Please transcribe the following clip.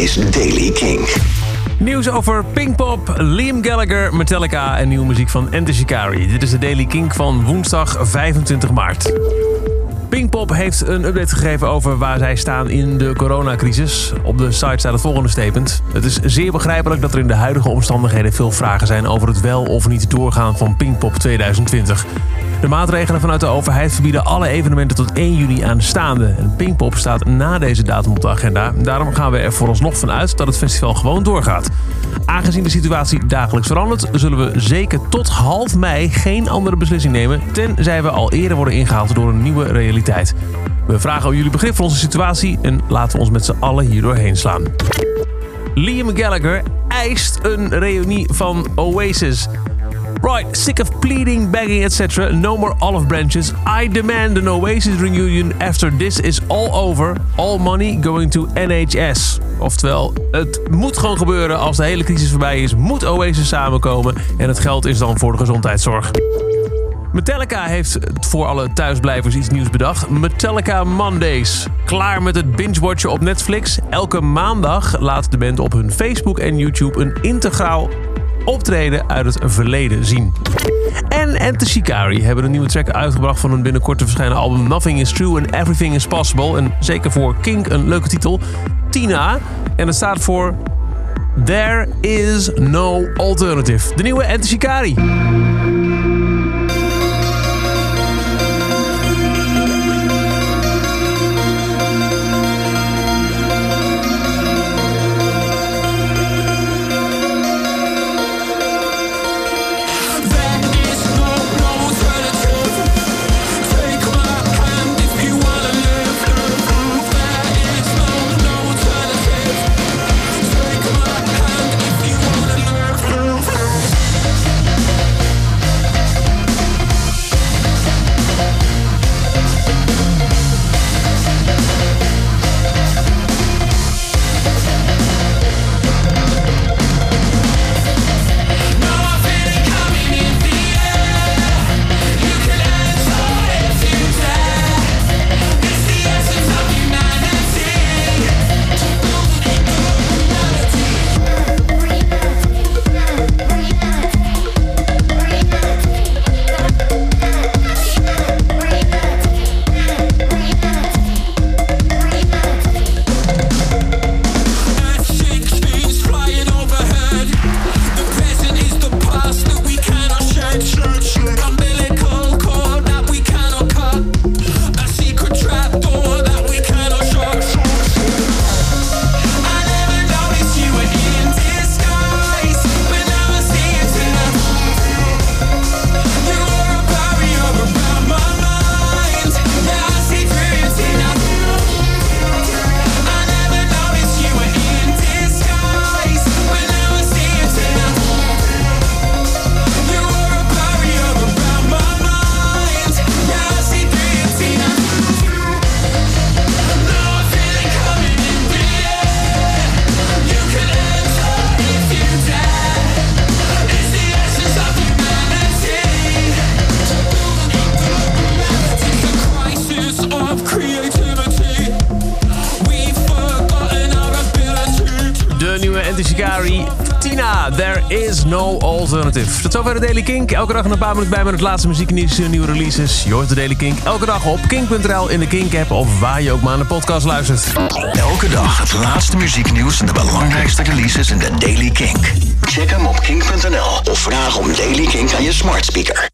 is Daily King. Nieuws over Pinkpop, Liam Gallagher, Metallica en nieuwe muziek van Enter Shikari. Dit is de Daily King van woensdag 25 maart. Pinkpop heeft een update gegeven over waar zij staan in de coronacrisis. Op de site staat het volgende statement. Het is zeer begrijpelijk dat er in de huidige omstandigheden veel vragen zijn over het wel of niet doorgaan van Pinkpop 2020. De maatregelen vanuit de overheid verbieden alle evenementen tot 1 juni aanstaande. En Pinkpop staat na deze datum op de agenda. Daarom gaan we er vooralsnog van uit dat het festival gewoon doorgaat. Aangezien de situatie dagelijks verandert, zullen we zeker tot half mei geen andere beslissing nemen, tenzij we al eerder worden ingehaald door een nieuwe realiteit. We vragen om jullie begrip voor onze situatie en laten we ons met z'n allen hier doorheen slaan. Liam Gallagher eist een reunie van Oasis. Right, sick of pleading, begging, etc. No more olive branches. I demand an Oasis reunion after this is all over. All money going to NHS. Oftewel, het moet gewoon gebeuren. Als de hele crisis voorbij is, moet Oasis samenkomen. En het geld is dan voor de gezondheidszorg. Metallica heeft voor alle thuisblijvers iets nieuws bedacht. Metallica Mondays. Klaar met het binge-watchen op Netflix? Elke maandag laat de band op hun Facebook en YouTube een integraal optreden uit het verleden zien. En Enter Shikari hebben een nieuwe track uitgebracht van hun binnenkort te verschijnen album Nothing is True and Everything is Possible. En zeker voor Kink een leuke titel. Tina. En het staat voor There is no alternative. De nieuwe Enter Shikari. De nieuwe Anti-Shikari. Tina, there is no alternative. Tot zover de Daily Kink. Elke dag een paar minuten bij met het laatste muzieknieuws en nieuwe releases. Je de Daily Kink elke dag op kink.nl, in de Kink-app of waar je ook maar naar de podcast luistert. Elke dag het laatste muzieknieuws en de belangrijkste releases in de Daily Kink. Check hem op kink.nl of vraag om Daily Kink aan je smart speaker.